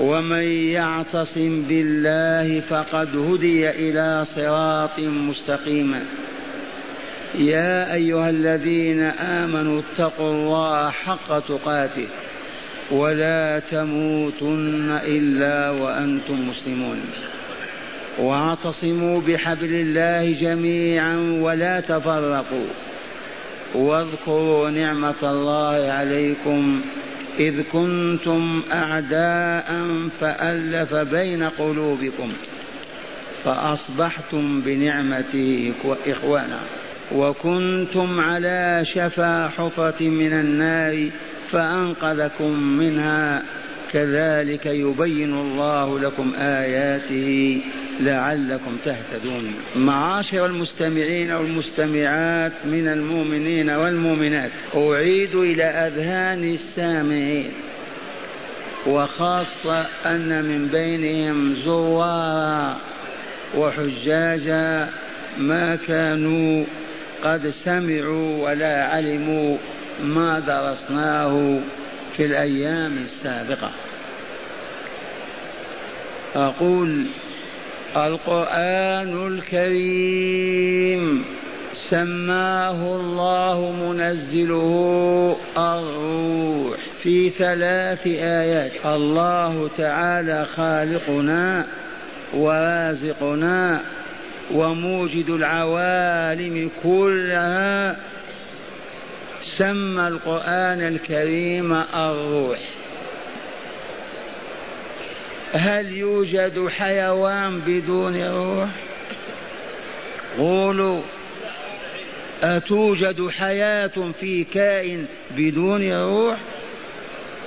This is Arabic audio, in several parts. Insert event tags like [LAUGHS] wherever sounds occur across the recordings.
ومن يعتصم بالله فقد هدي إلى صراط مستقيم. يا أيها الذين آمنوا اتقوا الله حق تقاته ولا تموتن إلا وأنتم مسلمون. واعتصموا بحبل الله جميعا ولا تفرقوا. واذكروا نعمة الله عليكم إذ كنتم أعداء فألف بين قلوبكم فأصبحتم بنعمته إخوانا وكنتم على شفا حفرة من النار فأنقذكم منها كذلك يبين الله لكم آياته لعلكم تهتدون. معاشر المستمعين والمستمعات من المؤمنين والمؤمنات أعيد إلى أذهان السامعين وخاصة أن من بينهم زوارا وحجاجا ما كانوا قد سمعوا ولا علموا ما درسناه في الأيام السابقة. أقول القرآن الكريم سماه الله منزله الروح في ثلاث آيات. الله تعالى خالقنا ورازقنا وموجد العوالم كلها. سمى القرآن الكريم الروح. هل يوجد حيوان بدون روح؟ قولوا. أتوجد حياة في كائن بدون روح؟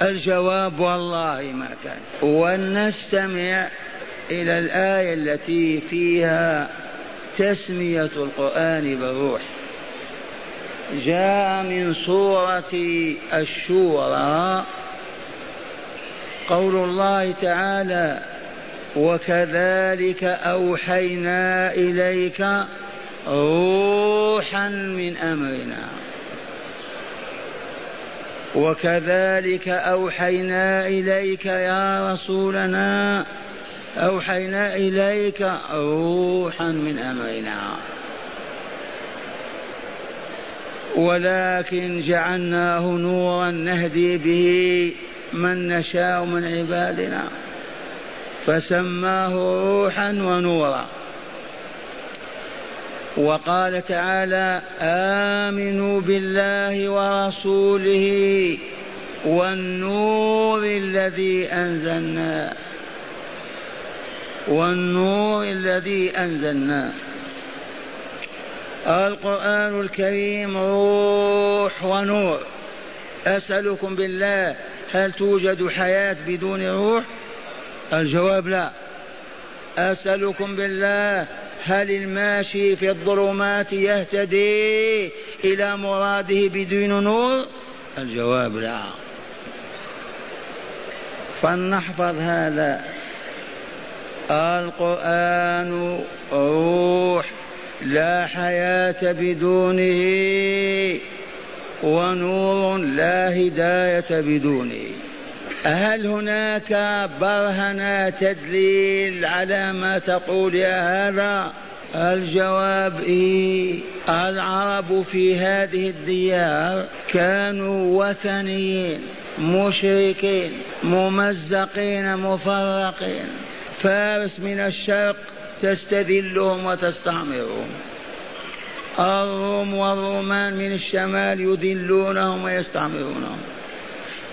الجواب والله ما كان. ولنستمع إلى الآية التي فيها تسمية القرآن بالروح. جاء من سورة الشورى قول الله تعالى وكذلك أوحينا إليك روحا من أمرنا. وكذلك أوحينا إليك يا رسولنا أوحينا إليك روحا من أمرنا. ولكن جعلناه نورا نهدي به من نشاء من عبادنا. فسماه روحا ونورا. وقال تعالى آمنوا بالله ورسوله والنور الذي أنزلنا. والنور الذي انزلناه القرآن الكريم روح ونور. أسألكم بالله هل توجد حياة بدون روح؟ الجواب لا. أسألكم بالله هل الماشي في الظلمات يهتدي إلى مراده بدون نور؟ الجواب لا. فلنحفظ هذا. القرآن روح لا حياة بدونه. ونور لا هداية بدونه هل هناك برهنة تدليل على ما تقول يا هذا؟ الجواب إيه العرب في هذه الديار كانوا وثنيين مشركين ممزقين مفرقين. فارس من الشرق تستذلهم وتستعمرهم. الروم والرومان من الشمال يذلونهم ويستعمرونهم.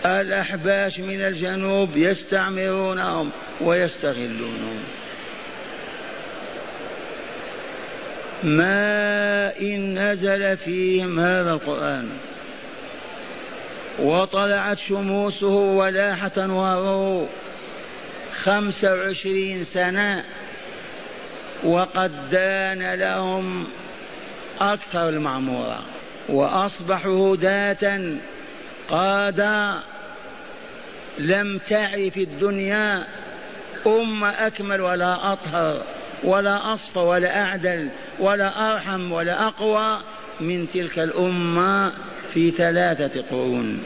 الأحباش من الجنوب يستعمرونهم ويستغلونهم. ما إن نزل فيهم هذا القرآن. وطلعت شموسه ولاحت أنواره خمسة وعشرين سنة. وقد دان لهم أكثر المعمورة. وأصبحوا هداة قادا لم تعرف الدنيا أم أكمل ولا أطهر ولا أصفى ولا أعدل ولا أرحم ولا أقوى من تلك الأمة في ثلاثة قرون.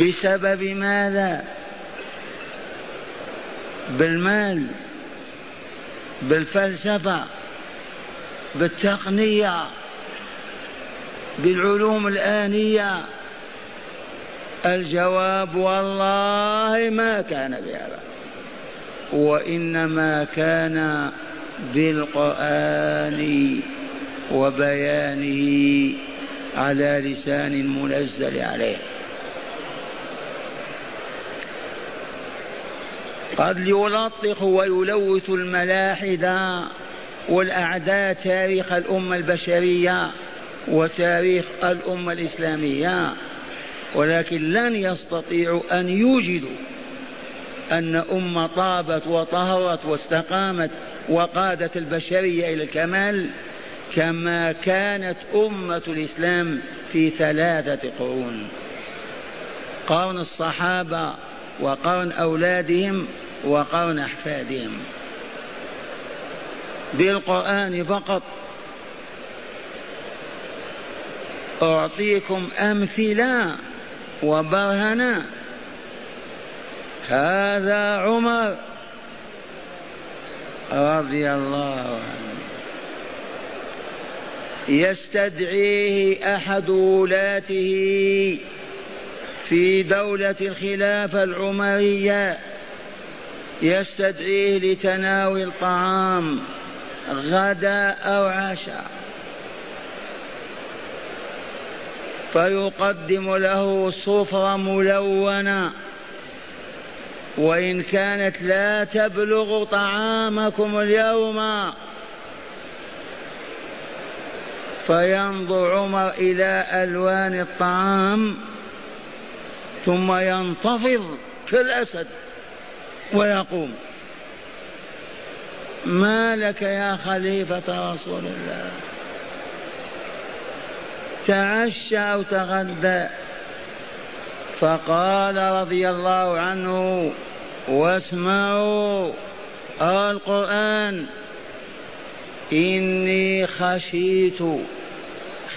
بسبب ماذا؟ بالمال بالفلسفة بالتقنية بالعلوم الآنية. الجواب والله ما كان بهذا وإنما كان بالقرآن وبيانه على لسان منزل عليه. قد يلطخ ويلوث الملاحدة. والأعداء تاريخ الأمة البشرية وتاريخ الأمة الإسلامية. ولكن لن يستطيعوا أن يوجدوا أن أمة طابت وطهرت واستقامت وقادت البشرية إلى الكمال كما كانت أمة الإسلام في ثلاثة قرون. قرن الصحابة وقرن أولادهم وقرن أحفادهم. بالقرآن فقط. أعطيكم أمثلة وبرهنا هذا عمر رضي الله عنه. يستدعيه أحد ولاته في دولة الخلافة العمرية. يستدعيه لتناول الطعام. غدا أو عشاء. فيقدم له صفرة ملونة. وإن كانت لا تبلغ طعامكم اليوم. فينظر عمر إلى ألوان الطعام. ثم ينتفض كالأسد ويقوم. ما لك يا خليفة رسول الله؟ تعشى أو تغدى؟ فقال رضي الله عنه واسمعوا القرآن. إني خشيت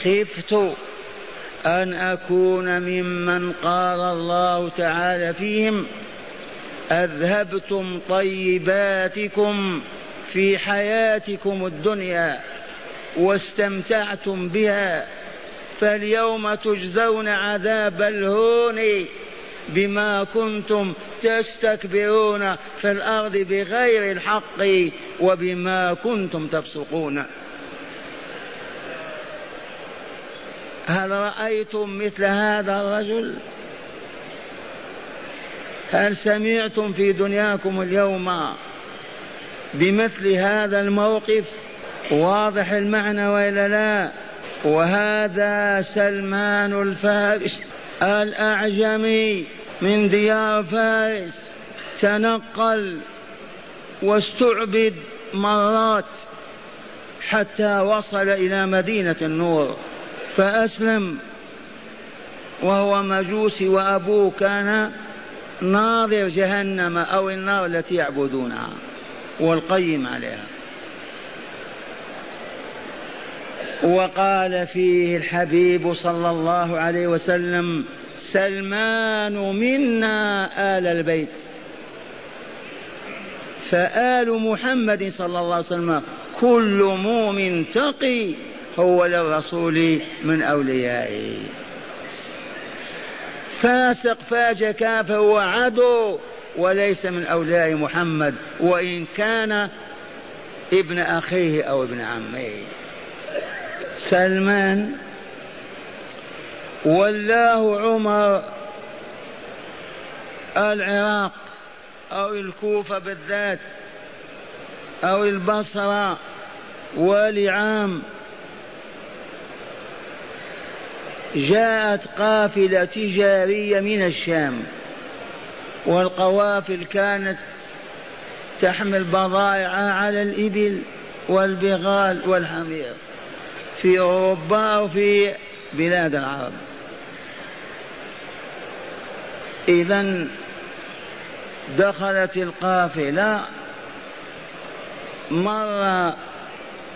خفت أن أكون ممن قال الله تعالى فيهم أذهبتم طيباتكم. في حياتكم الدنيا واستمتعتم بها فاليوم تجزون عذاب الهون بما كنتم تستكبرون في الأرض بغير الحق وبما كنتم تفسقون. هل رأيتم مثل هذا الرجل؟ هل سمعتم في دنياكم اليوم بمثل هذا الموقف واضح المعنى وإلا لا؟ وهذا سلمان الفارس الأعجمي من ديار فارس تنقل واستعبد مرات حتى وصل إلى مدينة النور فأسلم وهو مجوسي وأبوه كان ناظر جهنم أو النار التي يعبدونها. والقيم عليها. وقال فيه الحبيب صلى الله عليه وسلم سلمان منا آل البيت. فآل محمد صلى الله عليه وسلم كل مؤمن تقي هو للرسول من أوليائه. فاسق فاج كافر وعدو وليس من أولياء محمد وإن كان ابن أخيه أو ابن عمه سلمان ولاه عمر العراق أو الكوفة بالذات أو البصرة ولعام جاءت قافلة تجارية من الشام. والقوافل كانت تحمل بضائعها على الإبل والبغال والحمير في أوروبا وفي بلاد العرب. إذا دخلت القافلة مر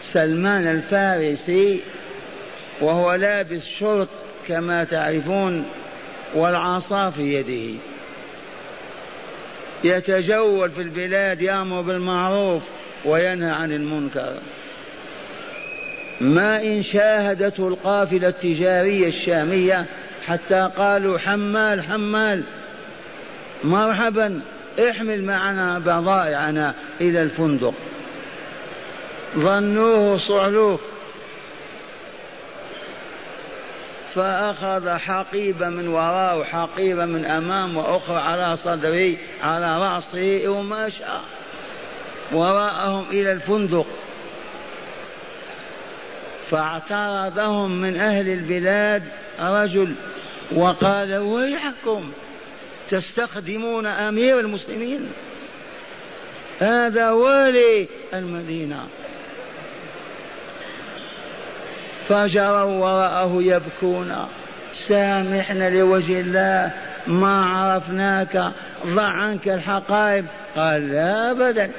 سلمان الفارسي وهو لابس شرط كما تعرفون والعصا في يده. يتجول في البلاد يأمر بالمعروف وينهى عن المنكر. ما إن شاهدته القافلة التجارية الشامية حتى قالوا حمال حمال. مرحبا احمل معنا بضائعنا إلى الفندق. ظنوه صعلوك فأخذ حقيبة من وراء وحقيبة من أمام وأخرى على صدره على رأسه ومشى وراءهم إلى الفندق. فاعترضهم من أهل البلاد رجل وقال ويحكم تستخدمون أمير المسلمين؟ هذا والي المدينة. فجروا وراءه يبكون. سامحنا لوجه الله ما عرفناك ضع عنك الحقائب. قال لا أبدا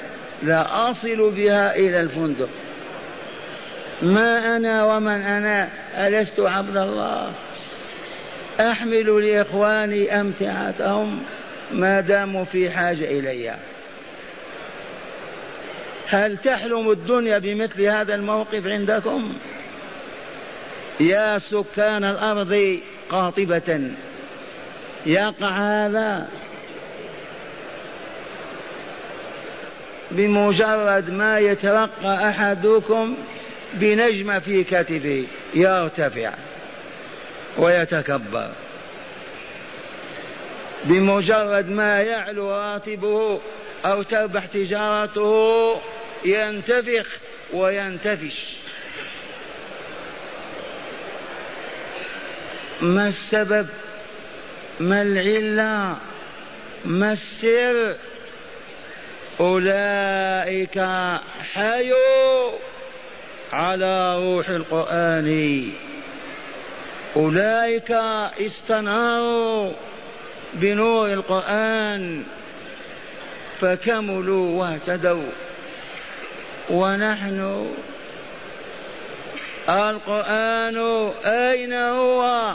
لا أصل بها إلى الفندق. ما أنا ومن أنا ألست عبد الله. أحمل لإخواني أمتعتهم ما داموا في حاجة إلي. هل تحلم الدنيا بمثل هذا الموقف عندكم؟ يا سكان الأرض قاطبة. يقع هذا بمجرد ما يترقى أحدكم بنجمة في كتفه. يرتفع ويتكبر. بمجرد ما يعلو راتبه أو تربح تجارته ينتفخ وينتفش. ما السبب؟ ما العلة؟ ما السر؟ أولئك حيوا على روح القرآن. أولئك استناروا بنور القرآن. فكملوا واهتدوا. ونحن القرآن أين هو؟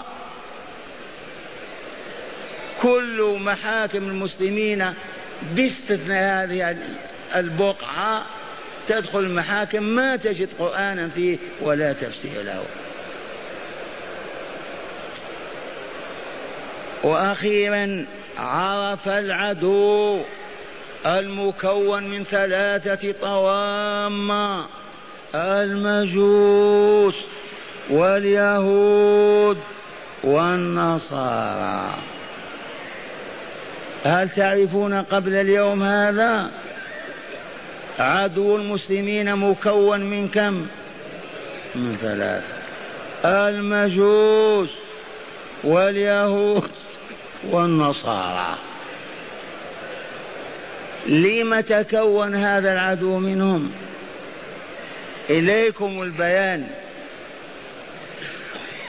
كل محاكم المسلمين باستثناء هذه البقعة تدخل المحاكم ما تجد قرآنا فيه ولا تفسير له. وأخيرا عرف العدو المكون من ثلاثة طوام المجوس واليهود والنصارى. هل تعرفون قبل اليوم هذا عدو المسلمين مكون من كم؟ من ثلاثة. المجوس واليهود والنصارى. لم تكون هذا العدو منهم؟ إليكم البيان.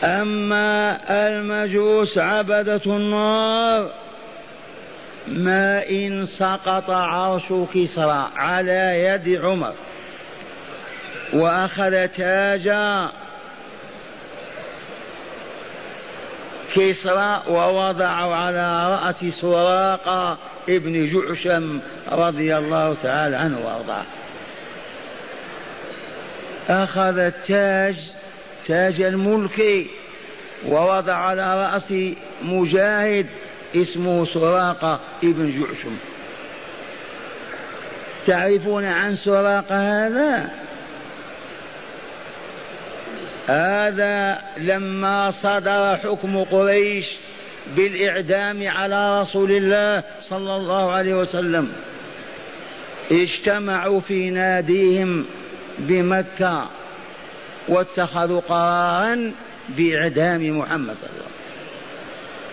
أما المجوس عبدة النار ما إن سقط عرش كسرى على يد عمر وأخذ تاج كسرى ووضعه على رأس سراقة ابن جعشم رضي الله تعالى عنه وأرضاه. أخذ التاج تاج الملك ووضع على رأس مجاهد اسمه سراقة ابن جعشم. تعرفون عن سراقة هذا؟ هذا لما صدر حكم قريش بالإعدام على رسول الله صلى الله عليه وسلم. اجتمعوا في ناديهم بمكة واتخذوا قرارا بإعدام محمد صلى الله عليه وسلم.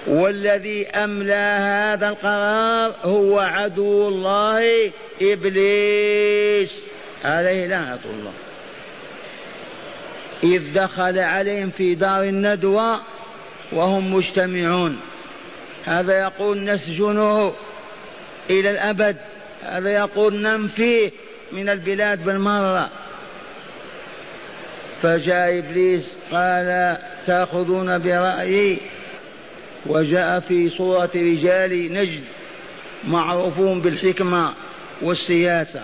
والذي أملى هذا القرار هو عدو الله إبليس عليه لعنة الله. إذ دخل عليهم في دار الندوة وهم مجتمعون. هذا يقول نسجنه إلى الأبد. هذا يقول ننفيه من البلاد بالمرة. فجاء إبليس قال تأخذون برأيي وجاء في صورة رجال نجد معروفون بالحكمة والسياسة.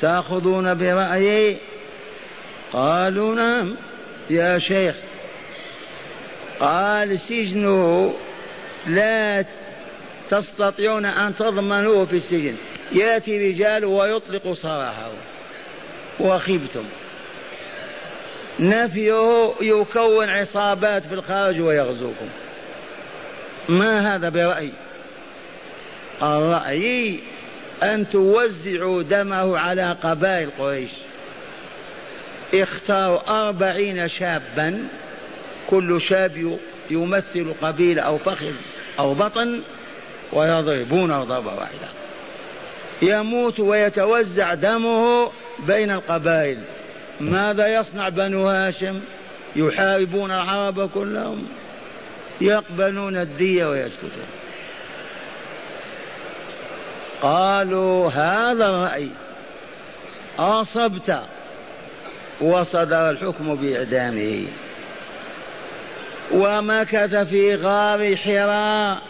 تأخذون برأيي؟ قالوا نعم يا شيخ. قال سجنه لا تستطيعون أن تضمنوه في السجن. يأتي رجال ويطلق سراحه وخبتم نفيه يكون عصابات في الخارج ويغزوكم. ما هذا برأي الرأي أن توزعوا دمه على قبائل قريش. اختاروا أربعين شابا كل شاب يمثل قبيلة أو فخذ أو بطن ويضربونه ضربة واحدة. يموت ويتوزع دمه بين القبائل. ماذا يصنع بنو هاشم؟ يحاربون العرب كلهم يقبلون الدية ويسكتون. قالوا هذا الرأي أصبت وصدر الحكم بإعدامه. ومكث في غار حراء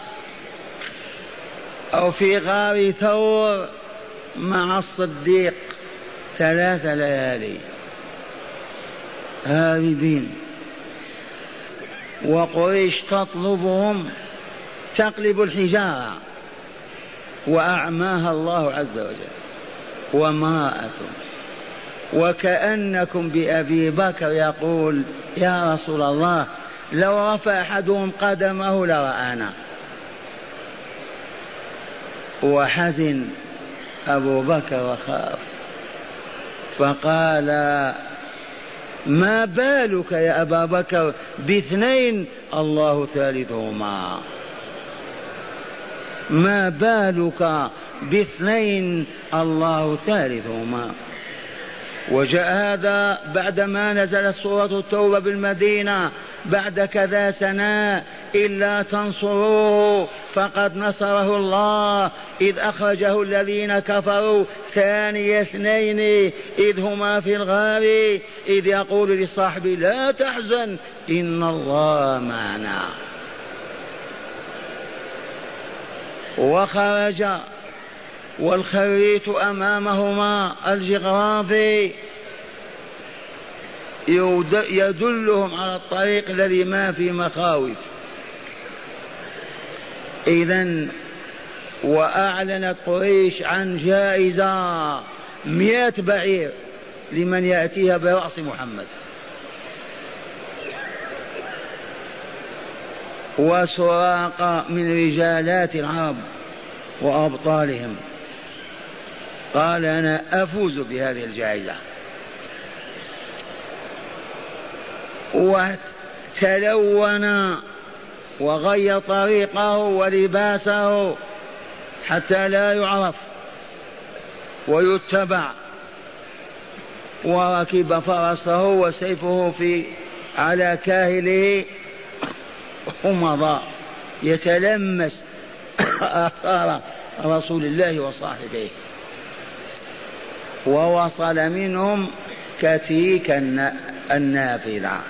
أو في غار ثور مع الصديق ثلاث ليالي. هاربين وقريش تطلبهم تقلب الحجارة. وأعماها الله عز وجل. وامرأة وكأنكم بأبي بكر يقول يا رسول الله لو رفع أحدهم قدمه لرآنا. وحزن أبو بكر وخاف. فقال ما بالك يا أبا بكر باثنين الله ثالثهما. ما بالك باثنين الله ثالثهما. وجاء هذا بعدما نزلت سورة التوبة بالمدينة بعد كذا سنة إلا تنصروه فقد نصره الله. إذ أخرجه الذين كفروا ثاني اثنين إذ هما في الغار إذ يقول لصاحبه لا تحزن إن الله معنا. وخرج والخريت أمامهما الجغرافي يدلهم على الطريق الذي ما في مخاوف. إذا وأعلنت قريش عن جائزة مئة بعير لمن يأتيها برأس محمد. وسراق من رجالات العرب وأبطالهم. قال أنا أفوز بهذه الجائزة. وتلون وغير طريقه ولباسه حتى لا يعرف ويتبع. وركب فرسه وسيفه في على كاهله. ومضى يتلمس [COUGHS] آثار رسول الله وصاحبيه ووصل منهم كتيك النافذة.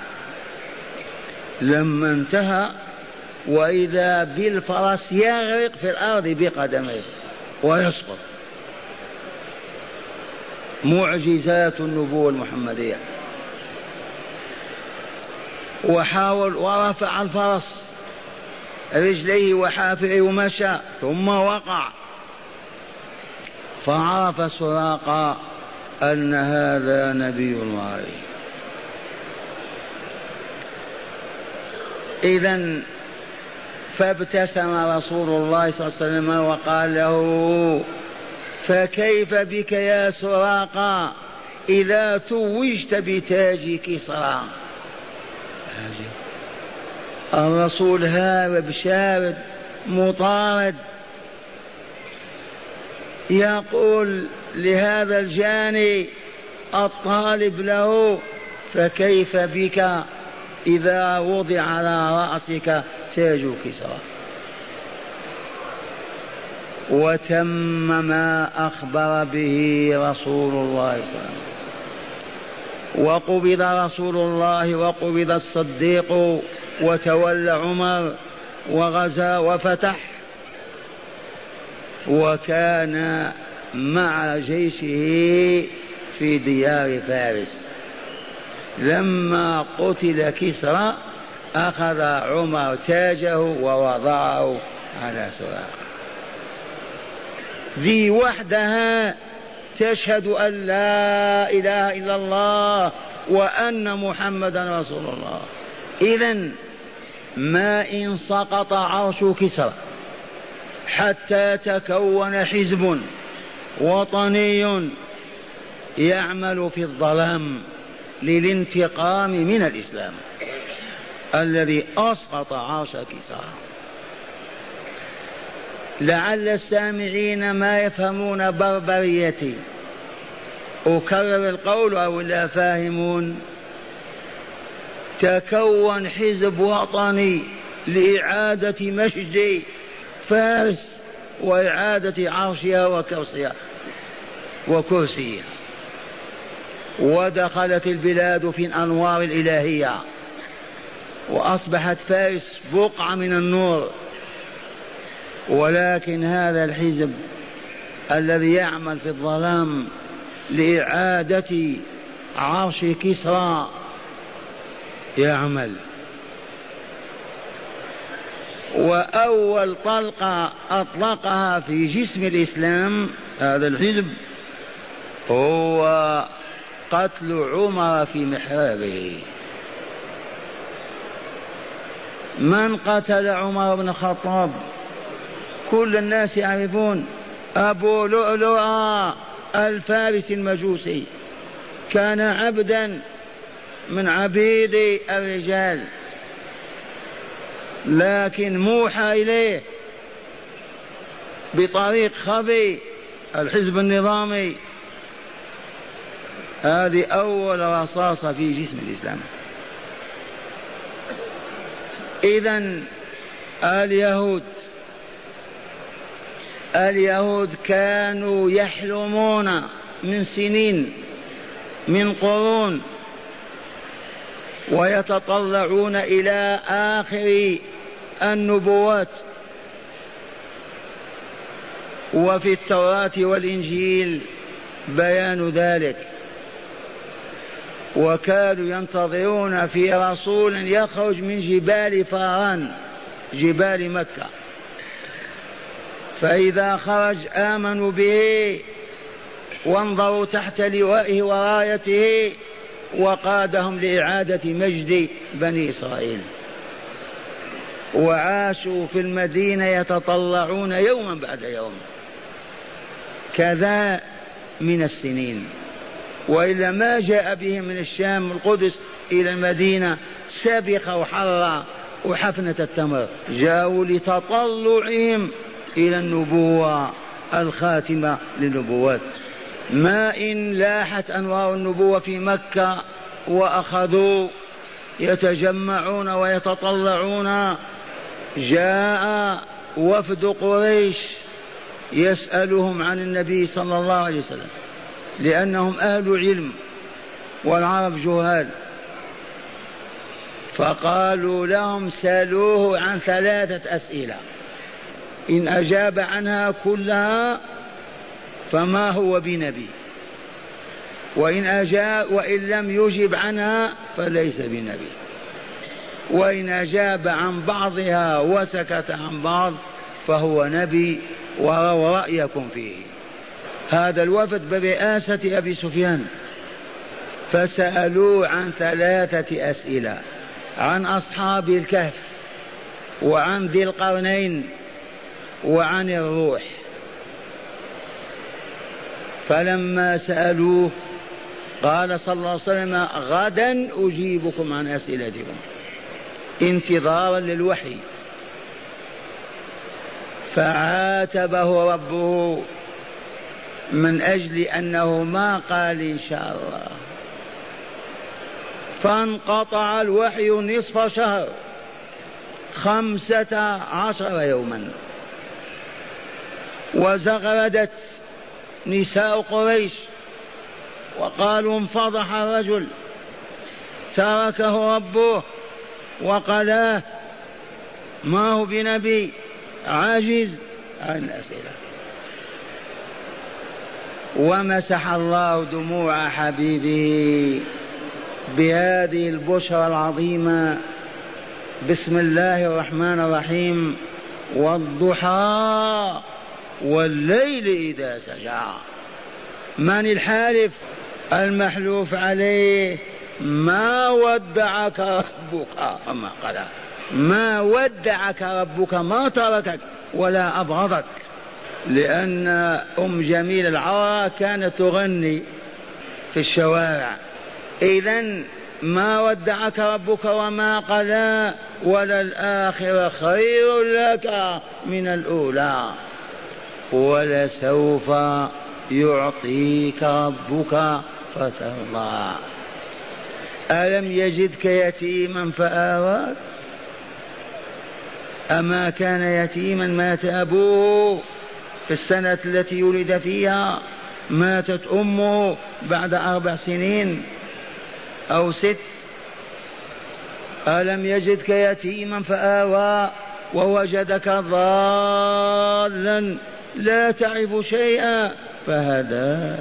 لما انتهى وإذا بالفرس يغرق في الأرض بقدميه ويسقط معجزات النبوة المحمدية. وحاول ورفع الفرس رجليه وحافره ومشى ثم وقع. فعرف سراقا أن هذا نبي الله. إذا فابتسم رسول الله صلى الله عليه وسلم وقال له فكيف بك يا سراقا إذا توجت بتاج كسرى الرسول هارب شارد مطارد. يقول لهذا الجاني الطالب له فكيف بك إذا وضع على رأسك تاج كسرى وتم ما أخبر به رسول الله صلى الله عليه وسلم. وقبض رسول الله وقبض الصديق وتولى عمر وغزا وفتح وكان مع جيشه في ديار فارس. لما قتل كسرى أخذ عمر تاجه ووضعه على سراقه ذي وحدها تشهد أن لا إله إلا الله وأن محمدا رسول الله. إذا ما إن سقط عرش كسرى حتى تكون حزب وطني يعمل في الظلام للانتقام من الإسلام الذي أسقط عرش كسرى لعل السامعين ما يفهمون بربريتي أكرر القول أو لا فاهمون. تكون حزب وطني لإعادة مجد فارس وإعادة عرشها وكرسيها وكرسيها. ودخلت البلاد في الأنوار الإلهية. وأصبحت فارس بقعة من النور. ولكن هذا الحزب الذي يعمل في الظلام لإعادة عرش كسرى يعمل. وأول طلقة أطلقها في جسم الإسلام هذا الحزب هو قتل عمر في محرابه. من قتل عمر بن الخطاب؟ كل الناس يعرفون أبو لؤلؤة الفارس المجوسي. كان عبدا من عبيد الرجال. لكن موحى إليه بطريق خفي الحزب النظامي. هذه أول رصاصة في جسم الإسلام. إذا اليهود اليهود كانوا يحلمون من سنين من قرون ويتطلعون إلى آخر النبوات وفي التوراة والإنجيل بيان ذلك. وكانوا ينتظرون في رسول يخرج من جبال فاران جبال مكة. فإذا خرج آمنوا به وانظروا تحت لوائه ورايته وقادهم لإعادة مجد بني إسرائيل. وعاشوا في المدينة يتطلعون يوما بعد يوم. كذا من السنين. وإلا ما جاء بهم من الشام القدس إلى المدينة سبق وحر وحفنة التمر. جاءوا لتطلعهم إلى النبوة الخاتمة للنبوات. ما إن لاحت أنوار النبوة في مكة وأخذوا يتجمعون ويتطلعون جاء وفد قريش يسألهم عن النبي صلى الله عليه وسلم لأنهم أهل علم والعرب جهال. فقالوا لهم سألوه عن ثلاثة أسئلة إن أجاب عنها كلها فما هو بنبي وإن أجاب وإن لم يجب عنها فليس بنبي. وإن أجاب عن بعضها وسكت عن بعض فهو نبي وروا رأيكم فيه. هذا الوفد برئاسة أبي سفيان. فسألوه عن ثلاثة أسئلة عن أصحاب الكهف وعن ذي القرنين وعن الروح. فلما سألوه قال صلى الله عليه وسلم غدا أجيبكم عن أسئلتكم. انتظارا للوحي. فعاتبه ربه من أجل أنه ما قال إن شاء الله. فانقطع الوحي نصف شهر خمسة عشر يوما. وزغردت نساء قريش وقالوا انفضح الرجل. تركه ربه وقلاه ما هو بنبي عاجز عن الأسئلة ومسح الله دموع حبيبه بهذه البشرى العظيمة. بسم الله الرحمن الرحيم. والضحى والليل إذا سجى. من الحالف؟ المحلوف عليه. ما ودعك ربك أما قال ما ودعك ربك ما تركك ولا أبغضك لأن أم جميل العراء كانت تغني في الشوارع. إذا ما ودعك ربك وما قلا وللآخرة خير لك من الأولى ولسوف يعطيك ربك فترضى. ألم يجدك يتيما فآواك؟ أما كان يتيما مات أبوه في السنة التي ولد فيها. ماتت أمه بعد أربع سنين أو ست. ألم يجدك يتيما فآوى ووجدك ضالا لا تعرف شيئا فهدى.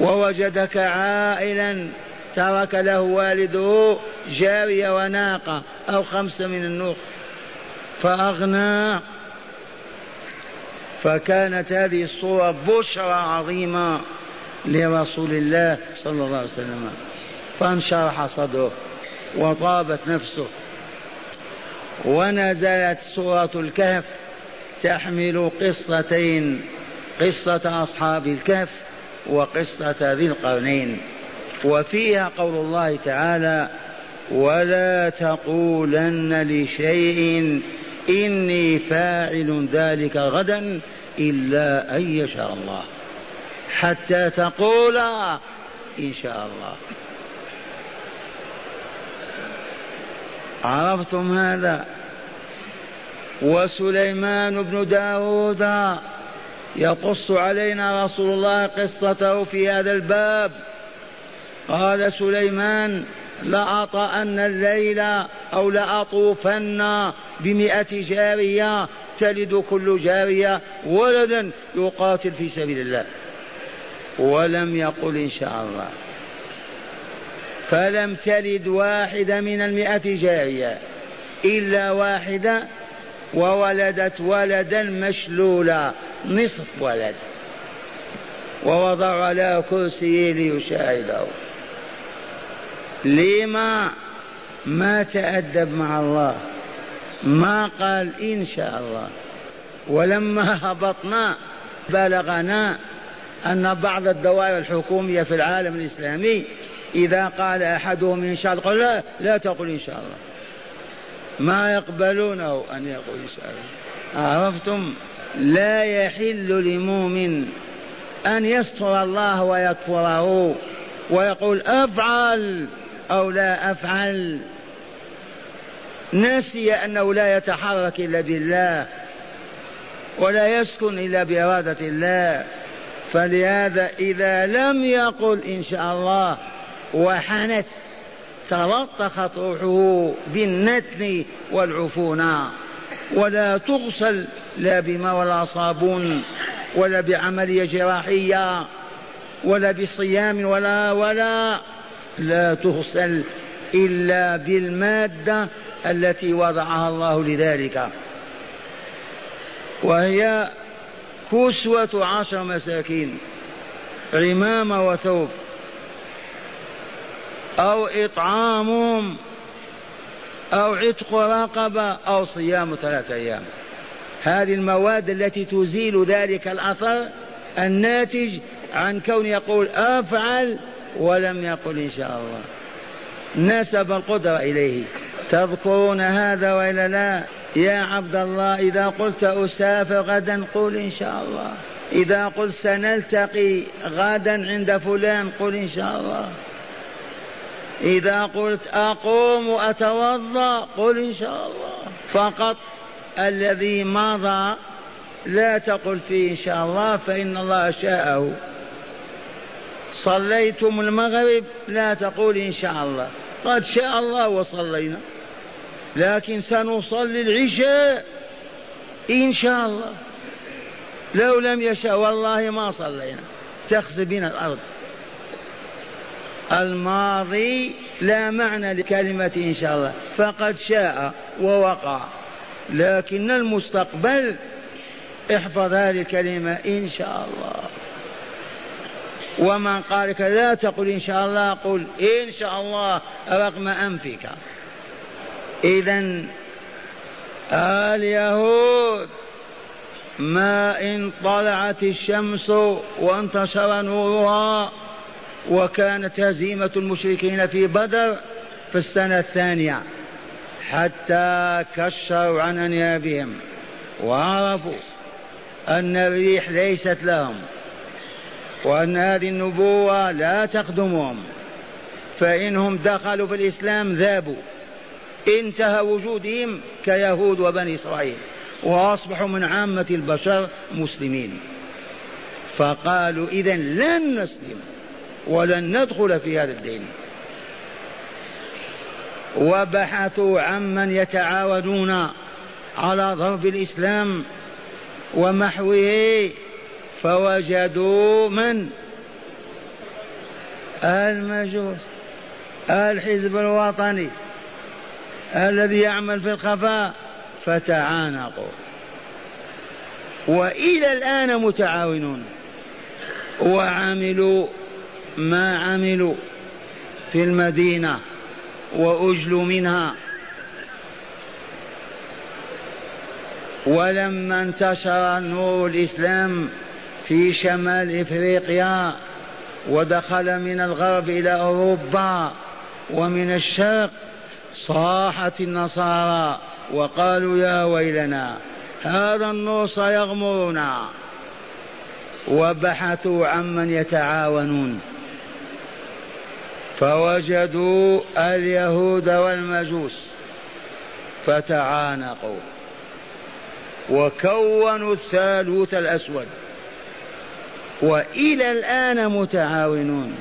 ووجدك عائلا ترك له والده جارية وناقة أو خمسة من النوق. فأغنى. فكانت هذه الصورة بشرى عظيمة لرسول الله صلى الله عليه وسلم. فانشرح صدره وطابت نفسه. ونزلت سورة الكهف تحمل قصتين قصة أصحاب الكهف وقصة ذي القرنين. وفيها قول الله تعالى ولا تقولن لشيء إني فاعل ذلك غدا إلا أن يشاء الله حتى تقول إن شاء الله. عرفتم هذا؟ وسليمان بن داود يقص علينا رسول الله قصته في هذا الباب قال سليمان لأطأن الليل أو لأطوفن بمئة جارية تلد كل جارية ولدا يقاتل في سبيل الله. ولم يقل إن شاء الله. فلم تلد واحدة من المئة جارية إلا واحدة وولدت ولدا مشلولا نصف ولد. ووضع على كرسيه ليشاهده. لما ما تأدب مع الله؟ ما قال إن شاء الله. ولما هبطنا بلغنا أن بعض الدوائر الحكومية في العالم الإسلامي إذا قال أحدهم إن شاء الله قال لا لا تقل إن شاء الله. ما يقبلونه أن يقول إن شاء الله. عرفتم؟ لا يحل لمؤمن أن يستر الله ويكفره ويقول أفعل أو لا أفعل. نسي أنه لا يتحرك إلا بالله ولا يسكن إلا بإرادة الله. فلهذا إذا لم يقل إن شاء الله وحنت تلطخت روحه بالنتن والعفونة ولا تغسل لا بماء ولا صابون ولا بعملية جراحية ولا بصيام ولا ولا لا تغسل إلا بالمادة التي وضعها الله لذلك. وهي كسوة عشر مساكين غمامة وثوب أو إطعامهم أو عتق رقبة أو صيام ثلاثة أيام. هذه المواد التي تزيل ذلك الأثر الناتج عن كون يقول أفعل ولم يقل إن شاء الله. نسب القدرة إليه. تذكرون هذا وإلا لا؟ يا عبد الله إذا قلت أسافر غدا قل إن شاء الله. إذا قلت سنلتقي غدا عند فلان قل إن شاء الله. إذا قلت أقوم أتوضأ قل إن شاء الله. فقط الذي مضى لا تقل فيه إن شاء الله فإن الله شاءه. صليتم المغرب لا تقول إن شاء الله. قد شاء الله وصلينا. لكن سنصلي العشاء إن شاء الله. لو لم يشاء والله ما صلينا. تخسف بنا الأرض. الماضي لا معنى لكلمة إن شاء الله. فقد شاء ووقع. لكن المستقبل احفظ هذه الكلمة إن شاء الله. ومن قال لك لا تقل إن شاء الله قل إن شاء الله رغم أنفك إذا اليهود ما إن طلعت الشمس وانتشر نورها وكانت هزيمة المشركين في بدر في السنة الثانية حتى كشروا عن أنيابهم وعرفوا أن الريح ليست لهم. وأن هذه النبوة لا تخدمهم. فإنهم دخلوا في الإسلام ذابوا. انتهى وجودهم كيهود وبني إسرائيل وأصبحوا من عامة البشر مسلمين. فقالوا إذا لن نسلم ولن ندخل في هذا الدين. وبحثوا عمن يتعاونون على ضرب الإسلام ومحوه فوجدوا من؟ المجوس. الحزب الوطني الذي يعمل في الخفاء. فتعانقوا. وإلى الآن متعاونون. وعملوا ما عملوا في المدينة وأجلوا منها. ولما انتشر نور الإسلام في شمال إفريقيا ودخل من الغرب إلى أوروبا ومن الشرق صاحت النصارى وقالوا يا ويلنا هذا النور سيغمرنا وبحثوا عمن يتعاونون. فوجدوا اليهود والمجوس فتعانقوا وكونوا الثالوث الأسود. وإلى الآن متعاونون.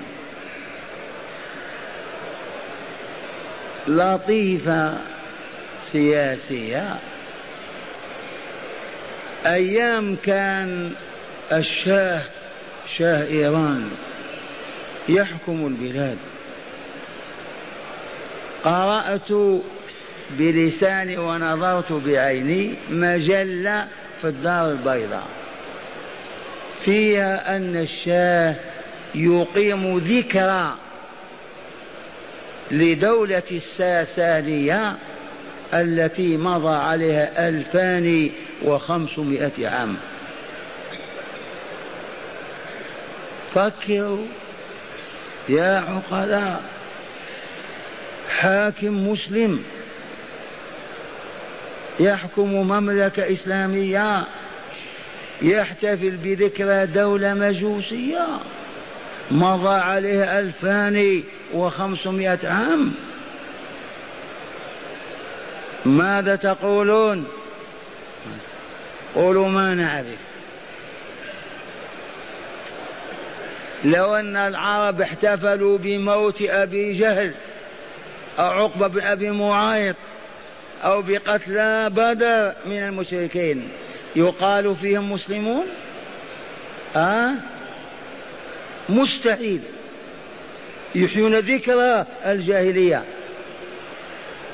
لطيفة سياسية. أيام كان الشاه شاه إيران يحكم البلاد. قرأت بلساني ونظرت بعيني مجلة في الدار البيضاء. فيها أن الشاه يقيم ذكرى لدولة الساسانية التي مضى عليها ألفان وخمسمائة عام. فكروا يا عقلاء حاكم مسلم يحكم مملكة إسلامية يحتفل بذكرى دولة مجوسية. مضى عليها ألفان وخمسمائة عام. ماذا تقولون؟ قولوا ما نعرف. لو أن العرب احتفلوا بموت أبي جهل أو عقبة بن أبي معايط أو بقتلى بدر من المشركين. يقال فيهم مسلمون؟ أه؟ مستحيل. يحيون ذكرى الجاهلية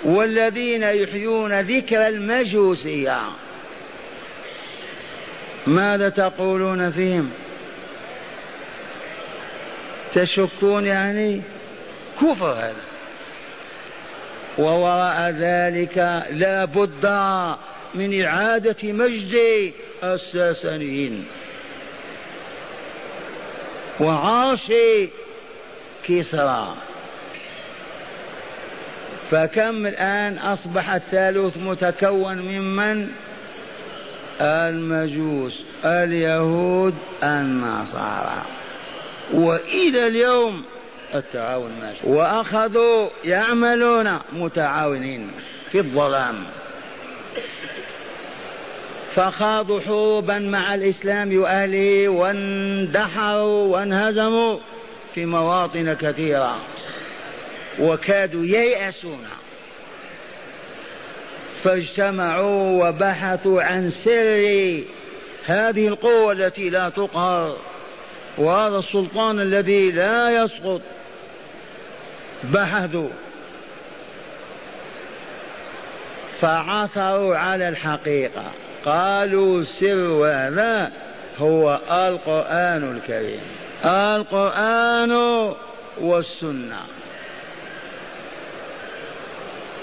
والذين يحيون ذكر المجوسية. ماذا تقولون فيهم؟ تشكون يعني؟ كفر هذا. ووراء ذلك لا بد من إعادة مجد الساسانيين. وعرش كسرى فكم الآن أصبح الثالوث متكون ممن؟ المجوس اليهود النصارى. وإلى اليوم التعاون ماشي. وأخذوا يعملون متعاونين في الظلام. فخاضوا حروبا مع الإسلام وأهله واندحروا وانهزموا في مواطن كثيرة وكادوا ييأسون. فاجتمعوا وبحثوا عن سر هذه القوة التي لا تقهر. وهذا السلطان الذي لا يسقط. بحثوا. فعثروا على الحقيقة. قالوا سر هذا هو القرآن الكريم. القرآن والسنة.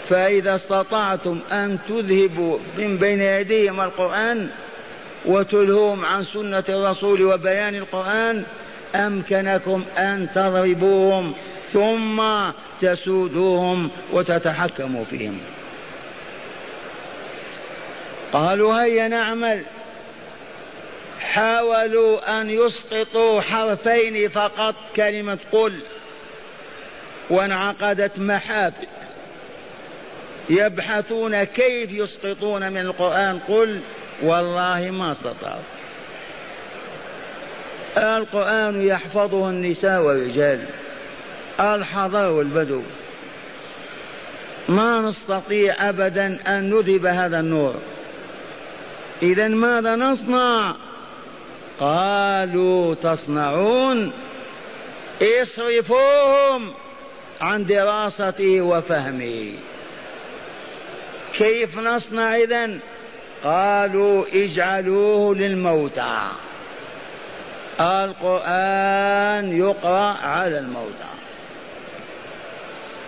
فإذا استطعتم أن تذهبوا من بين يديهم القرآن وتلهوهم عن سنة الرسول وبيان القرآن أمكنكم أن تضربوهم ثم تسودوهم وتتحكموا فيهم. قالوا هيا نعمل. حاولوا أن يسقطوا حرفين فقط كلمة قل. وانعقدت محافل يبحثون كيف يسقطون من القرآن. قل والله ما استطاعوا. القرآن يحفظه النساء والرجال. الحضر والبدو. ما نستطيع أبدا أن نذهب هذا النور. إذا ماذا نصنع؟ قالوا تصنعون. اصرفوهم عن دراسته وفهمه كيف نصنع إذن قالوا اجعلوه للموتى. القرآن يقرأ على الموتى.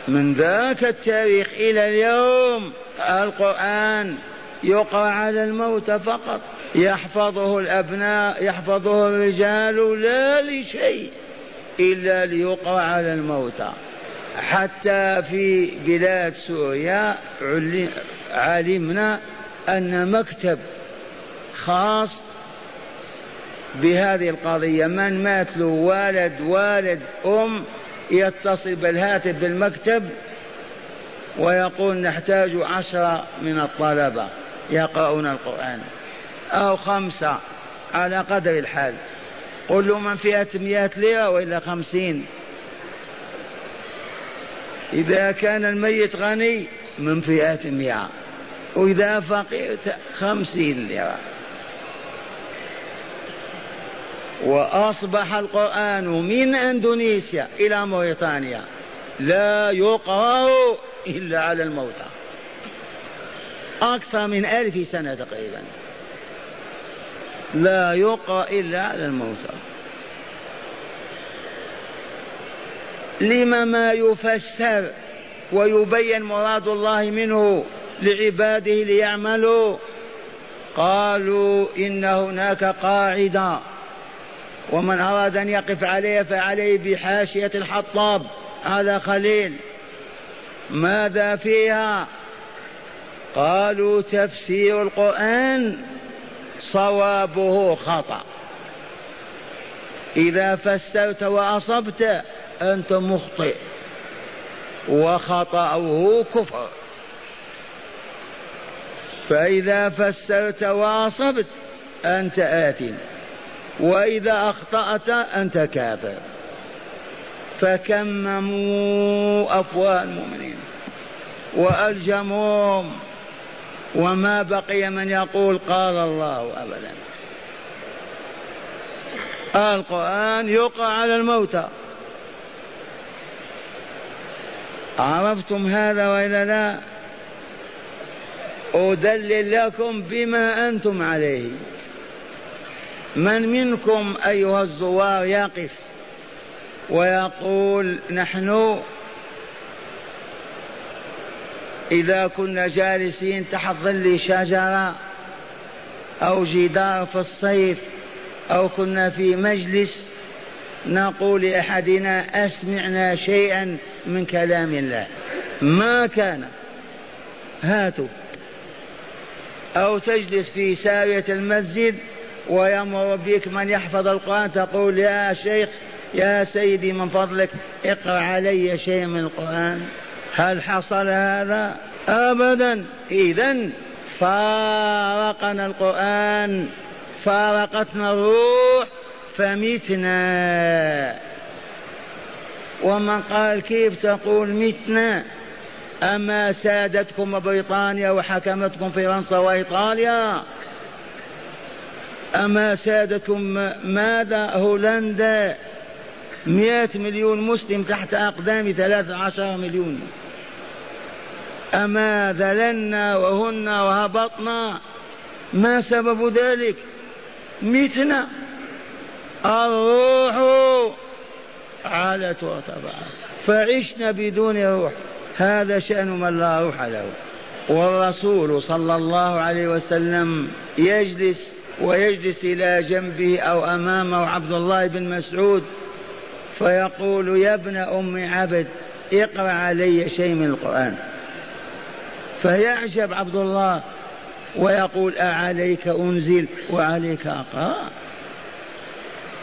من ذاك التاريخ إلى اليوم القرآن يقرأ على الموتى فقط. يحفظه الأبناء يحفظه الرجال لا لشيء إلا ليقرأ على الموتى حتى في بلاد سوريا علمنا أن مكتب خاص بهذه القضية من مات له والد والد أم يتصل بالهاتف بالمكتب ويقول نحتاج عشرة من الطلبة. يقرؤون القرآن. أو خمسة على قدر الحال. قل له من فئة مئة ليرة وإلا خمسين. إذا كان الميت غني من فئة مئة. وإذا فقير خمسين ليرة. وأصبح القرآن من أندونيسيا إلى موريتانيا. لا يقرأ إلا على الموتى. أكثر من ألف سنة تقريبا. لا يقرأ إلا على الموتى لما ما يفسر ويبين مراد الله منه لعباده ليعملوا قالوا إن هناك قاعدة ومن أراد أن يقف عليها فعليه بحاشية الحطاب. على خليل. ماذا فيها؟ قالوا تفسير القرآن صوابه خطأ. إذا فسرت وأصبت أنت مخطئ وخطأه كفر. فإذا فسرت وأصبت أنت آثم وإذا أخطأت أنت كافر. فكمموا أفواه المؤمنين وألجموهم. وما بقي من يقول قال الله أبدا. القرآن يقع على الموتى. عرفتم هذا وإلا لا؟ أدلل لكم بما أنتم عليه. من منكم أيها الزوار يقف ويقول نحن إذا كنا جالسين تحت ظل شجرة أو جدار في الصيف أو كنا في مجلس نقول لأحدنا أسمعنا شيئا من كلام الله. ما كان هاتوا. أو تجلس في ساوية المسجد ويمر بك من يحفظ القرآن تقول يا شيخ يا سيدي من فضلك اقرأ علي شيء من القرآن. هل حصل هذا أبدا؟ إذا فارقنا القرآن فارقتنا الروح فمتنا. ومن قال كيف تقول متنا؟ أما سادتكم بريطانيا وحكمتكم فرنسا وإيطاليا. أما سادتكم ماذا؟ هولندا. مئة مليون مسلم تحت أقدام ثلاثة عشر مليون. أما ذللنا وهن وهبطنا. ما سبب ذلك؟ متنا. الروح علت وارتفعت فعشنا بدون روح. هذا شأن من لا روح له. والرسول صلى الله عليه وسلم يجلس ويجلس إلى جنبه أو أمامه عبد الله بن مسعود فيقول يا ابن أم عبد اقرأ علي شيء من القرآن. فيعجب عبد الله ويقول أعليك أنزل وعليك أقرأ.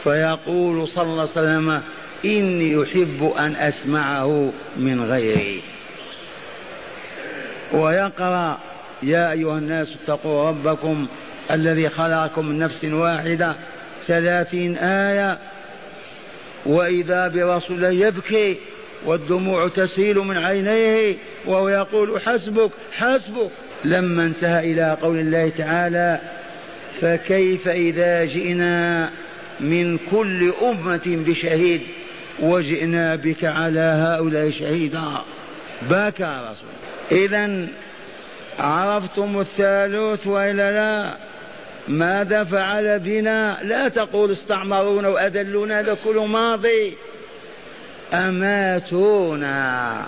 فيقول صلى الله عليه وسلم إني أحب أن أسمعه من غيري. ويقرأ يا أيها الناس اتقوا ربكم الذي خلقكم من نفس واحدة ثلاثين آية وإذا برسول يبكي والدموع تسيل من عينيه وهو يقول حسبك حسبك. لما انتهى إلى قول الله تعالى فكيف إذا جئنا من كل أمة بشهيد وجئنا بك على هؤلاء شهيدا؟ بكى رسول إذا عرفتم الثالوث وإلا لا؟ ماذا فعل بنا؟ لا تقول استعمرونا وأذلونا هذا كله ماضي. أماتونا.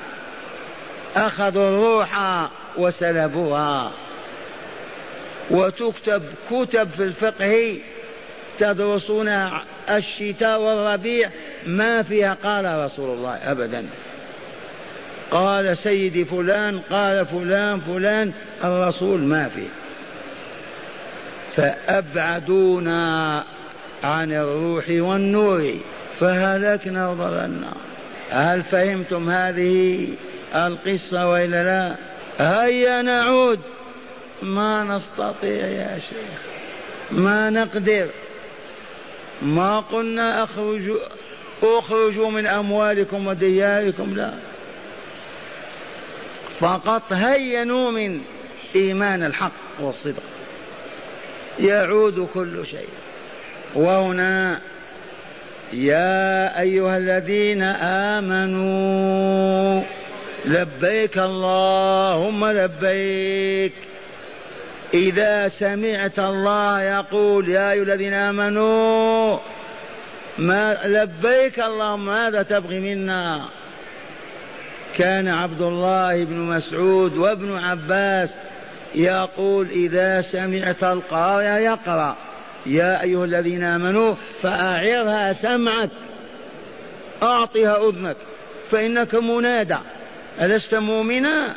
أخذوا الروح وسلبوها. وتكتب كتب في الفقه تدرسون الشتاء والربيع ما فيها قال رسول الله أبدا. قال سيدي فلان قال فلان فلان الرسول ما فيه. فأبعدونا عن الروح والنور فهلكنا وضللنا. هل فهمتم هذه القصة وإلا لا؟ هيا نعود. ما نستطيع يا شيخ. ما نقدر. ما قلنا اخرجوا أخرجوا من أموالكم ودياركم لا. فقط هيا نؤمن إيمان الحق والصدق. يعود كل شيء. وهنا يا أيها الذين آمنوا لبيك اللهم لبيك. إذا سمعت الله يقول يا أيها الذين آمنوا ما لبيك اللهم ماذا تبغي منا؟ كان عبد الله بن مسعود وابن عباس يقول إذا سمعت القارئ يقرأ. يا أيها الذين آمنوا فأعرها سمعك أعطها أذنك فإنك منادى ألست مؤمنا؟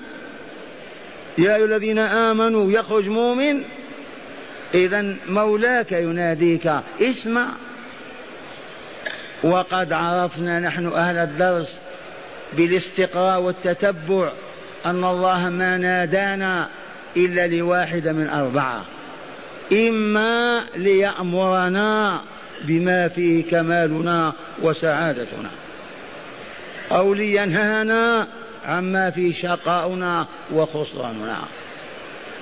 يا أيها الذين آمنوا يخرج مؤمن؟ إذا مولاك يناديك اسمع. وقد عرفنا نحن أهل الدرس بالاستقراء والتتبع أن الله ما نادانا إلا لواحدة من أربعة. إما ليأمرنا بما فيه كمالنا وسعادتنا أو لينهانا عما فيه شقاؤنا وخسراننا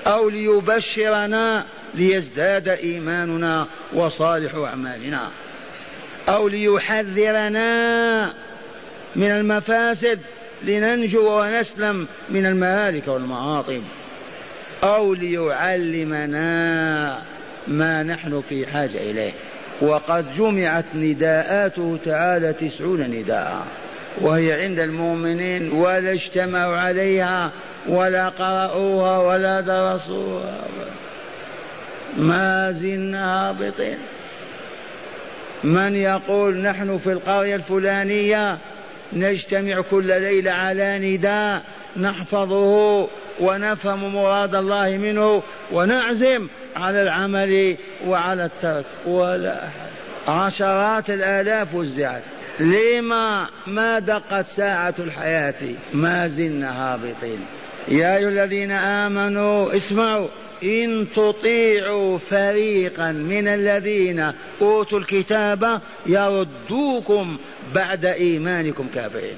أو ليبشرنا ليزداد إيماننا وصالح أعمالنا أو ليحذرنا من المفاسد لننجو ونسلم من المهالك والمعاطب أو ليعلمنا ما نحن في حاجة إليه. وقد جمعت نداءاته تعالى تسعون نداء. وهي عند المؤمنين ولا اجتمعوا عليها ولا قرأوها ولا درسوها. ما زلنا هابطين. من يقول نحن في القرية الفلانية نجتمع كل ليلة على نداء نحفظه ونفهم مراد الله منه ونعزم على العمل وعلى الترك. ولا أحد عشرات الآلاف وزعت. لما ما دقت ساعة الحياة ما زلنا هابطين. يا أيها الذين آمنوا اسمعوا. إن تطيعوا فريقا من الذين أوتوا الكتاب يردوكم بعد إيمانكم كافرين.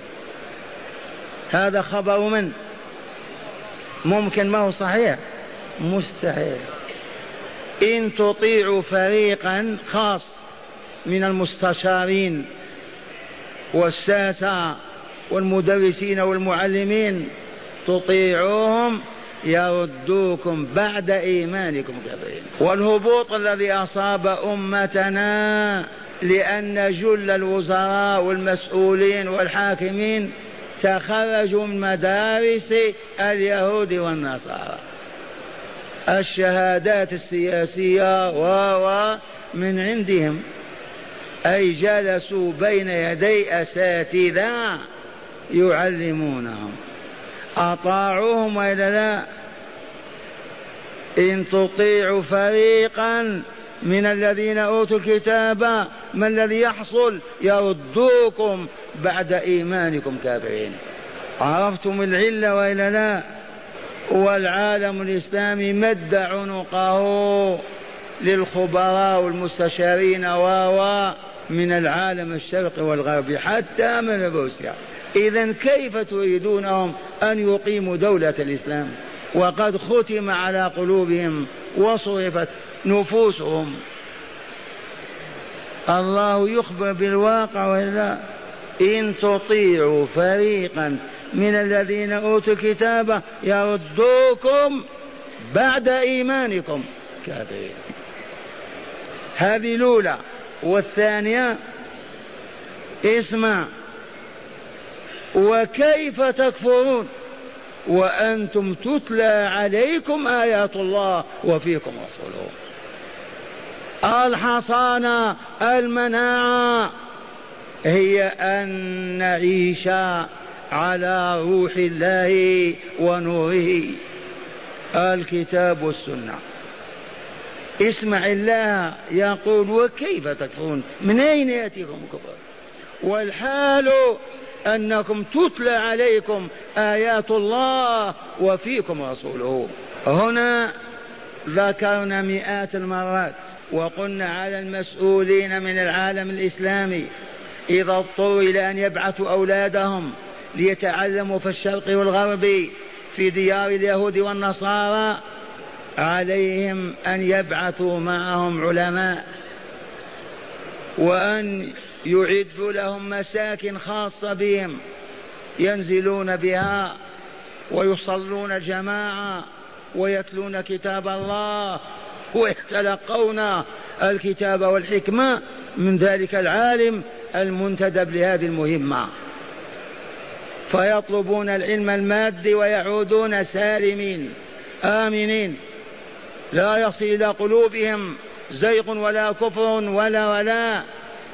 هذا خبر من؟ ممكن ما هو صحيح؟ مستحيل. إن تطيعوا فريقا خاص من المستشارين والساسة والمدرسين والمعلمين تطيعوهم يردوكم بعد إيمانكم كافرين والهبوط الذي أصاب أمتنا لأن جل الوزراء والمسؤولين والحاكمين تخرجوا من مدارس اليهود والنصارى. الشهادات السياسية و من عندهم. أي جلسوا بين يدي أساتذة يعلمونهم. أطاعوهم وإلا لا؟ إن تطيعوا فريقا من الذين أوتوا الكتاب ما الذي يحصل؟ يردوكم بعد إيمانكم كافرين. عرفتم العلة وإلا لا؟ والعالم الإسلامي مد عنقه للخبراء والمستشارين و من العالم الشرقي والغربي حتى من روسيا. إذا كيف تريدونهم أن يقيموا دولة الإسلام؟ وقد ختم على قلوبهم وصرفت نفوسهم. الله يخبر بالواقع وإلا إن تطيعوا فريقا من الذين أوتوا الكتاب يردوكم بعد إيمانكم. كافرين. هذه الأولى. والثانية اسمع. وكيف تكفرون؟ وأنتم تتلى عليكم آيات الله وفيكم رسوله. الحصانة المناعة. هي أن نعيش على روح الله ونوره. الكتاب والسنة. اسمع الله يقول وكيف تكفرون؟ من أين يأتيكم الكفر؟ والحال أنكم تتلى عليكم آيات الله وفيكم رسوله. هنا ذكرنا مئات المرات. وقلنا على المسؤولين من العالم الإسلامي إذا اضطروا إلى أن يبعثوا أولادهم ليتعلموا في الشرق والغرب في ديار اليهود والنصارى عليهم أن يبعثوا معهم علماء وأن يعدوا لهم مساكن خاصة بهم ينزلون بها ويصلون جماعة ويتلون كتاب الله ويتلقون الكتاب والحكمة من ذلك العالم المنتدب لهذه المهمة. فيطلبون العلم المادي ويعودون سالمين آمنين. لا يصل إلى قلوبهم زيغ ولا كفر ولا ولا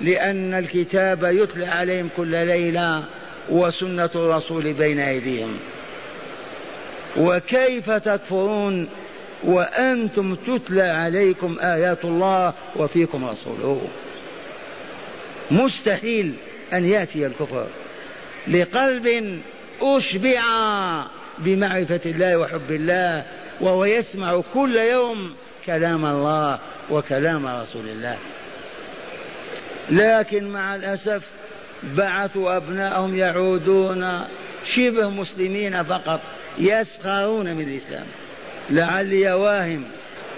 لأن الكتاب يتلى عليهم كل ليلة وسنة الرسول بين أيديهم. وكيف تكفرون وأنتم تتلى عليكم آيات الله وفيكم رسوله. مستحيل أن يأتي الكفر لقلب أشبع بمعرفة الله وحب الله وهو يسمع كل يوم كلام الله وكلام رسول الله. لكن مع الأسف بعثوا أبنائهم يعودون شبه مسلمين فقط يسخرون من الإسلام. لعلي واهم.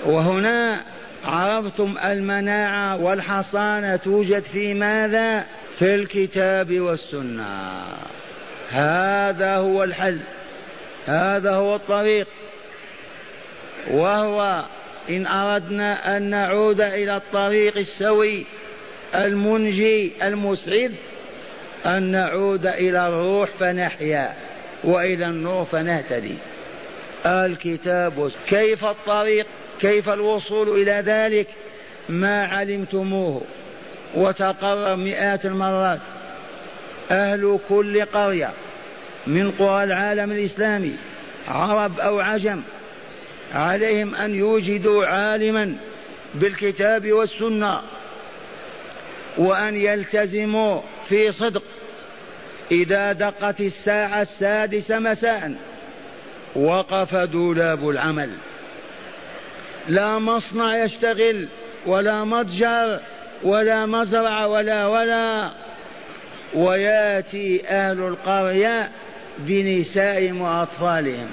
وهنا عرفتم المناعة والحصانة توجد في ماذا؟ في الكتاب والسنة. هذا هو الحل. هذا هو الطريق. وهو إن أردنا أن نعود إلى الطريق السوي المنجي المسعد أن نعود إلى الروح فنحيا وإلى النور فنهتدي. الكتاب كيف الطريق؟ كيف الوصول إلى ذلك؟ ما علمتموه. وتقرر مئات المرات. أهل كل قرية من قرى العالم الإسلامي عرب أو عجم عليهم أن يوجدوا عالما بالكتاب والسنة وأن يلتزموا في صدق. إذا دقت الساعة السادسة مساء وقف دولاب العمل. لا مصنع يشتغل ولا متجر ولا مزرعة ولا ولا. وياتي أهل القرية بنسائهم وأطفالهم.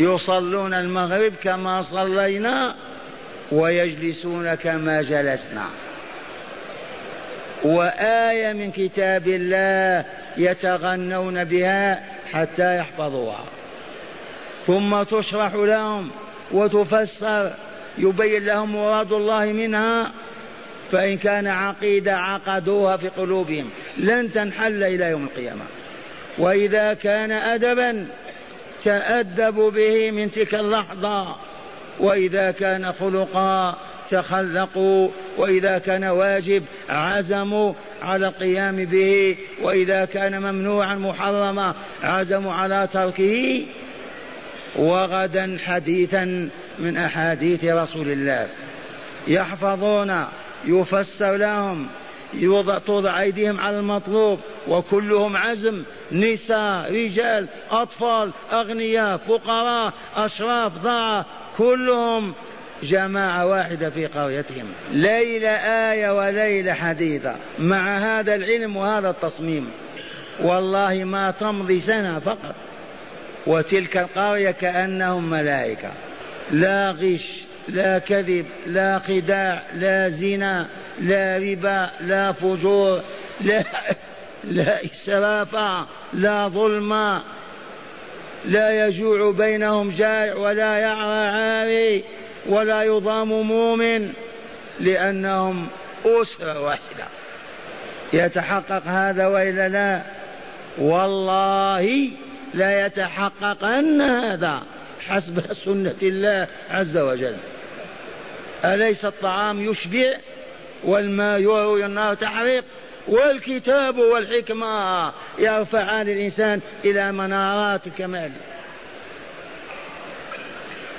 يصلون المغرب كما صلينا ويجلسون كما جلسنا. وآية من كتاب الله يتغنون بها حتى يحفظوها. ثم تشرح لهم وتفسر يبين لهم مراد الله منها فإن كان عقيدة عقدوها في قلوبهم لن تنحل إلى يوم القيامة. وإذا كان أدبا تأدبوا به من تلك اللحظة. وإذا كان خلقا تخلقوا. وإذا كان واجب عزموا على القيام به. وإذا كان ممنوعا محرما عزموا على تركه. وغدا حديثا من أحاديث رسول الله. يحفظون يفسر لهم توضع أيديهم على المطلوب وكلهم عزم نساء رجال أطفال أغنياء فقراء أشراف ضاعة كلهم جماعة واحدة في قريتهم. ليلة آية وليلة حديثة مع هذا العلم وهذا التصميم والله ما تمضي سنة فقط. وتلك القرية كأنهم ملائكة. لا غش لا كذب لا خداع لا زنا لا ربا لا فجور لا [LAUGHS] لا إسراف لا ظلم. لا يجوع بينهم جائع ولا يعرى عاري ولا يضام مؤمن لأنهم أسرة واحدة. يتحقق هذا وإلا لا؟ والله لا يتحقق أن هذا حسب سنة الله عز وجل. أليس الطعام يشبع والماء يروي النار تحريق؟ والكتاب والحكمة يرفعان الإنسان إلى منارات الكمال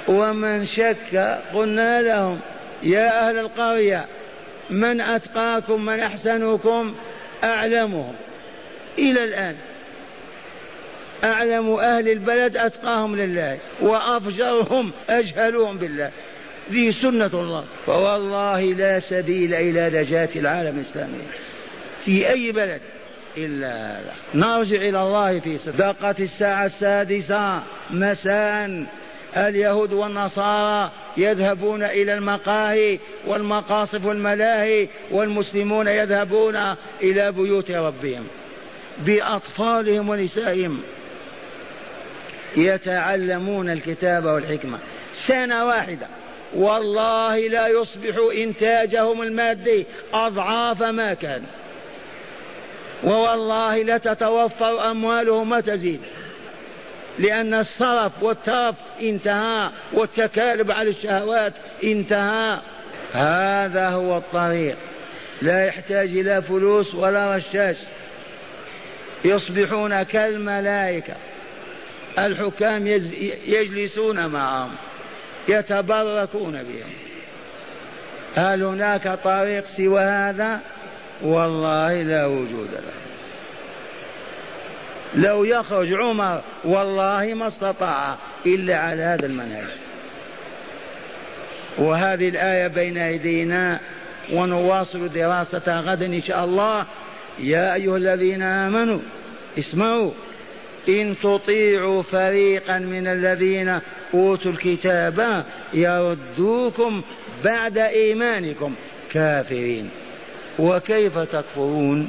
ومن شك قلنا لهم يا أهل القرية من أتقاكم من أحسنكم أعلمهم. إلى الآن أعلم أهل البلد أتقاهم لله وأفجرهم أجهلهم بالله. ذي سنة الله. فوالله لا سبيل إلى نجاة العالم الإسلامي. في أي بلد؟ إلا هذا نرجع إلى الله في صدقة الساعة السادسة مساء. اليهود والنصارى يذهبون إلى المقاهي والمقاصف والملاهي والمسلمون يذهبون إلى بيوت ربهم. بأطفالهم ونسائهم. يتعلمون الكتاب والحكمة. سنة واحدة. والله لا يصبح إنتاجهم المادي أضعاف ما كان. ووالله لتتوفر أموالهم وتزيد لأن الصرف والترف انتهى والتكالب على الشهوات انتهى. هذا هو الطريق. لا يحتاج إلى فلوس ولا رشاش. يصبحون كالملائكة. الحكام يجلسون معهم يتبركون بهم. هل هناك طريق سوى هذا؟ والله لا وجود له. لو يخرج عمر والله ما استطاع إلا على هذا المنهج. وهذه الآية بين أيدينا ونواصل دراستها غدا إن شاء الله. يا أيها الذين آمنوا اسمعوا. إن تطيعوا فريقا من الذين أوتوا الكتاب يردوكم بعد إيمانكم كافرين. وكيف تكفرون؟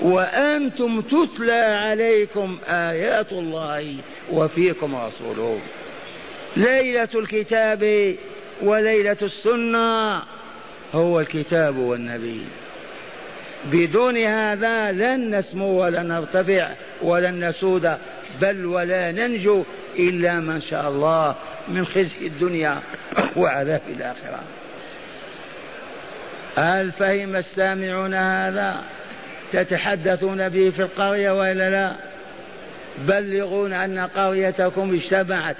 وأنتم تتلى عليكم آيات الله وفيكم رسوله. ليلة الكتاب وليلة السنة هو الكتاب والنبي. بدون هذا لن نسمو ولن نرتفع ولن نسود بل ولا ننجو إلا من شاء الله من خزي الدنيا وعذاب الآخرة. هل فهم السامعون هذا؟ تتحدثون به في القرية وإلا لا؟ بلغون أن قريتكم اجتمعت.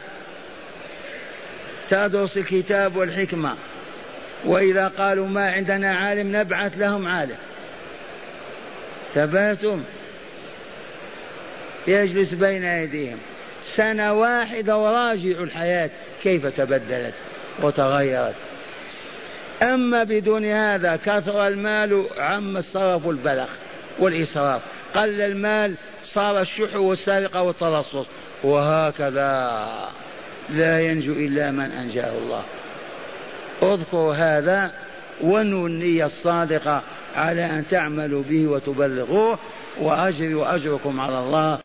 تدرس الكتاب والحكمة. وإذا قالوا ما عندنا عالم نبعث لهم عالم. تباتم. يجلس بين أيديهم. سنة واحدة وراجع الحياة. كيف تبدلت وتغيرت. أما بدون هذا كثر المال عم الصرف والبلخ والإسراف. قل المال صار الشح والسرقة والتلصص. وهكذا لا ينجو إلا من أنجاه الله. اذكروا هذا ونوا النية الصادقة. على أن تعملوا به وتبلغوه وأجري وأجركم على الله.